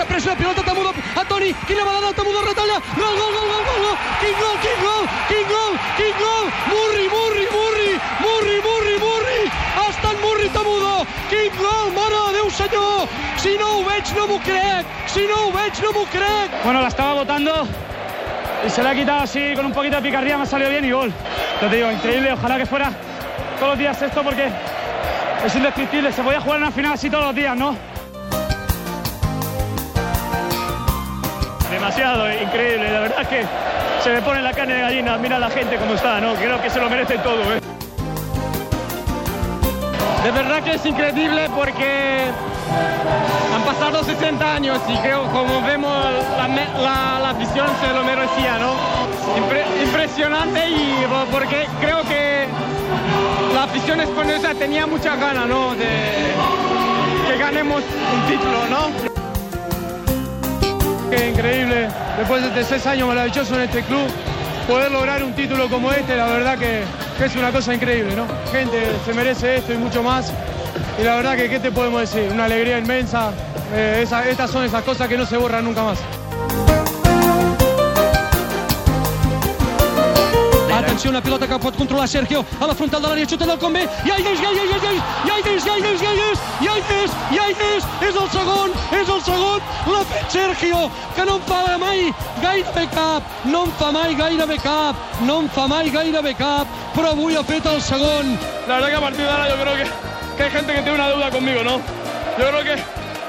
apareix una pilota, Tamudo a Toni, quina vegada el Tamudo retalla, gol, gol, gol, gol, gol, quin gol, quin gol, quin gol, quin gol, Murri, Murri, Murri, Murri, Murri, Murri, ha estat Murri Tamudo, quin gol, mare de Déu senyor, si no ho veig no m'ho crec, si no ho veig no m'ho crec. Bueno, la estaba botando y se la ha quitado así con un poquito de picardía, me ha salido bien y gol. Ya te digo, increíble, ojalá que fuera todos los días esto porque es indescriptible, se podía jugar en una final así todos los días, ¿no? Demasiado, increíble, la verdad que se me pone la carne de gallina, mira la gente cómo está, ¿no? Creo que se lo merece todo, ¿eh? De verdad que es increíble porque han pasado 60 años y creo como vemos la, la, la se lo merecía, ¿no? Impre- impresionante y porque creo que la afición española tenía mucha ganas, ¿no? De que ganemos un título, ¿no? Qué increíble, después de seis años maravillosos en este club, poder lograr un título como este, la verdad que, que es una cosa increíble, ¿no? Gente se merece esto y mucho más. Y la verdad que, ¿qué te podemos decir? Una alegría inmensa. Eh, estas son esas cosas que no se borran nunca más. Atenció, una pilota que pot controlar Sergio a la frontal de l'àrea, xuta del Convé, i ai, és, i ai, és, i ai, i ai, és, i ai, és, i ai, és, i ai, és, i ai, és, és el segon, és el segon, l'ha fet Sergio, que no en fa mai gairebé cap, no en fa mai gairebé cap, no en fa mai gairebé cap, però avui ha fet el segon. La verdad que a partir de ahora yo creo que, que hay gente que tiene una deuda conmigo, ¿no? Yo creo que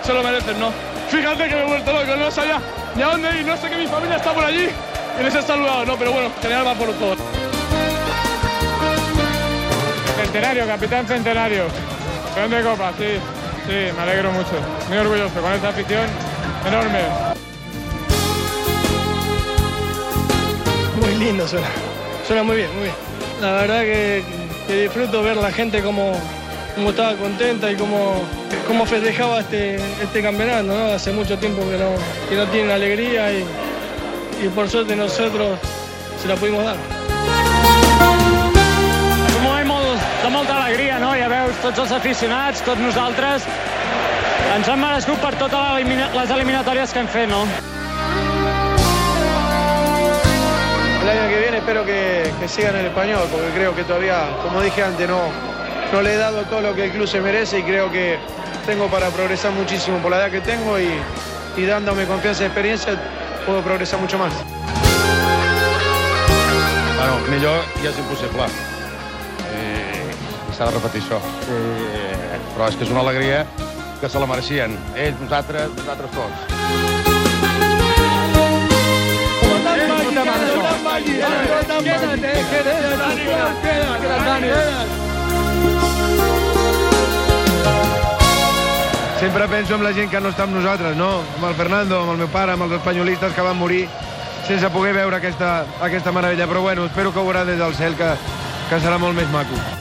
se lo merecen, ¿no? Fíjate que me he vuelto loco, no sabía ni a dónde ir, no sé que mi familia está por allí y les he saludado, ¿no? Pero bueno, general va por todo. Centenario, capitán centenario. Campeón de copa, sí, sí, me alegro mucho. Muy orgulloso con esta afición enorme. Muy lindo suena. Suena muy bien, muy bien. La verdad que, que disfruto ver la gente como, como estaba contenta y cómo, cómo festejaba este, este campeonato. ¿no? Hace mucho tiempo que no, que no tienen alegría y, y por suerte nosotros se la pudimos dar. Tots els aficionats, tots nosaltres. Ens hem merescut per totes les eliminatòries que hem fet, no? El año que viene espero que, que siga en el español, porque creo que todavía, como dije antes, no, no le he dado todo lo que el club se merece y creo que tengo para progresar muchísimo por la edad que tengo y, y dándome confianza y experiencia puedo progresar mucho más. Bueno, millor ja és impossible. S'ha de repetir això. I, però és que és una alegria que se la mereixien. Ells, nosaltres, nosaltres tots. Sempre penso en la gent que no està amb nosaltres, no? Amb el Fernando, amb el meu pare, amb els espanyolistes que van morir sense poder veure aquesta, aquesta meravella. Però bueno, espero que ho veurà des del cel, que, que serà molt més maco.